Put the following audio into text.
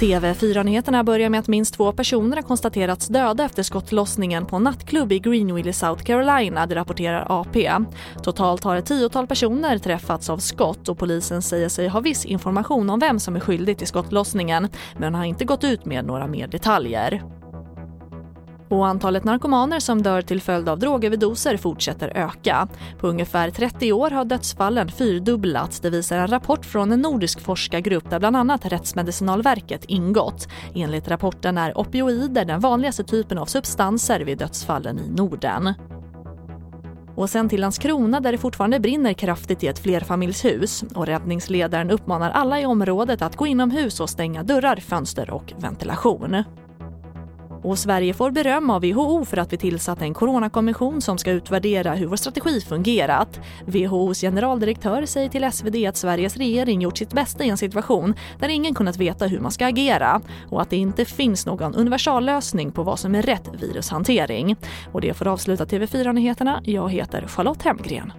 TV4-nyheterna börjar med att minst två personer har konstaterats döda efter skottlossningen på en nattklubb i Greenville i South Carolina, det rapporterar AP. Totalt har ett tiotal personer träffats av skott och polisen säger sig ha viss information om vem som är skyldig till skottlossningen men har inte gått ut med några mer detaljer. Och antalet narkomaner som dör till följd av drogöverdoser fortsätter öka. På ungefär 30 år har dödsfallen fyrdubblats, det visar en rapport från en nordisk forskargrupp där bland annat Rättsmedicinalverket ingått. Enligt rapporten är opioider den vanligaste typen av substanser vid dödsfallen i Norden. Och sen till Landskrona där det fortfarande brinner kraftigt i ett flerfamiljshus och räddningsledaren uppmanar alla i området att gå inomhus och stänga dörrar, fönster och ventilation. Och Sverige får beröm av WHO för att vi tillsatt en coronakommission som ska utvärdera hur vår strategi fungerat. WHOs generaldirektör säger till SvD att Sveriges regering gjort sitt bästa i en situation där ingen kunnat veta hur man ska agera och att det inte finns någon universallösning på vad som är rätt virushantering. Och det får avsluta TV4-nyheterna. Jag heter Charlotte Hemgren.